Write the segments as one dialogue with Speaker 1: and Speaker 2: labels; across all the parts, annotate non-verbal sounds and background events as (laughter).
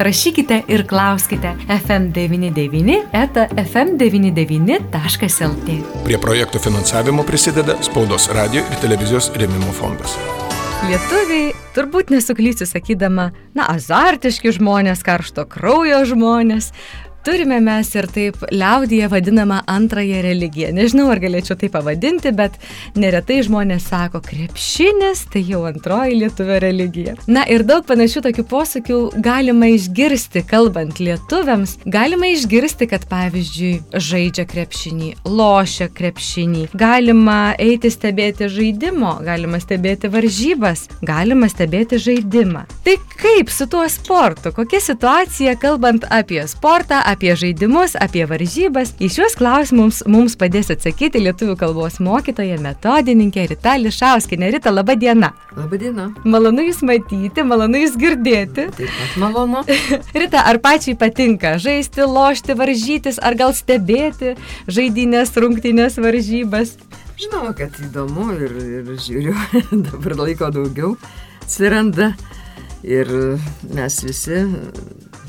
Speaker 1: rašykite ir klauskite FM99 eta FM99.lt.
Speaker 2: Prie projektų finansavimo prisideda Spaudos radio ir televizijos rėmimo fondas.
Speaker 1: Lietuviai turbūt nesuklysiu sakydama, na, azartiški žmonės, karšto kraujo žmonės, Turime mes ir taip liaudyje vadinamą antrąją religiją. Nežinau, ar galėčiau tai pavadinti, bet neretai žmonės sako, krepšinis tai jau antroji lietuvio religija. Na ir daug panašių tokių posakių galima išgirsti, kalbant lietuviams. Galima išgirsti, kad pavyzdžiui, žaidžia krepšinį, lošia krepšinį, galima eiti stebėti žaidimo, galima stebėti varžybas, galima stebėti žaidimą. Tai kaip su tuo sportu? Kokia situacija, kalbant apie sportą, apie žaidimus, apie varžybas. Į šiuos klausimus mums padės atsakyti lietuvių kalbos mokytoja metodininkė Rita Lišauskinė. Rita, laba diena.
Speaker 3: Labą dieną.
Speaker 1: Malonu Jūs matyti, malonu Jūs girdėti.
Speaker 3: Taip pat malonu. (laughs)
Speaker 1: Rita, ar pačiai patinka žaisti, lošti, varžytis, ar gal stebėti žaidynės, rungtynės, varžybas?
Speaker 3: Žinoma, kad įdomu ir, ir žiūriu, (laughs) dabar laiko daugiau atsiranda ir mes visi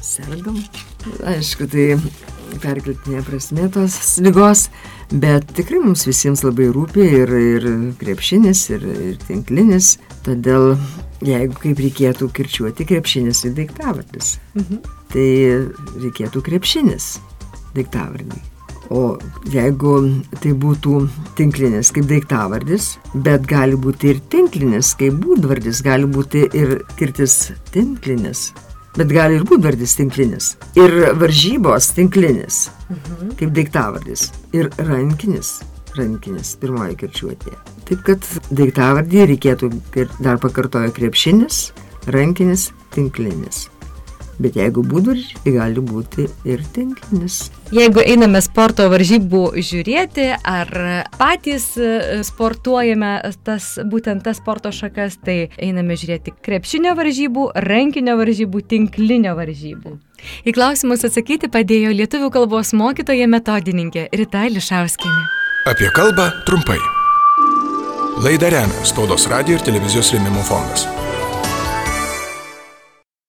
Speaker 3: sergam. Aišku, tai perkeltinė prasme tos lygos, bet tikrai mums visiems labai rūpi ir, ir krepšinis, ir, ir tinklinis, todėl jeigu kaip reikėtų kirčiuoti krepšinis ir daiktavardis, mhm. tai reikėtų krepšinis daiktavardį. O jeigu tai būtų tinklinis kaip daiktavardis, bet gali būti ir tinklinis kaip būdvardis, gali būti ir kirtis tinklinis, bet gali ir būdvardis tinklinis. Ir varžybos tinklinis, mhm. kaip daiktavardis. Ir rankinis, rankinis, pirmoji kirčiuotė. Taip kad daiktavardį reikėtų, dar pakartojo, krepšinis, rankinis, tinklinis. Bet jeigu būdvardžiai, tai gali būti ir tinklinis.
Speaker 1: Jeigu einame sporto varžybų žiūrėti, ar patys e, sportuojame tas, būtent tas sporto šakas, tai einame žiūrėti krepšinio varžybų, rankinio varžybų, tinklinio varžybų. Į klausimus atsakyti padėjo lietuvių kalbos mokytoja metodininkė Rita Lišauskinė.
Speaker 2: Apie kalbą trumpai. Laidą remia Spaudos radio ir televizijos rėmimo fondas.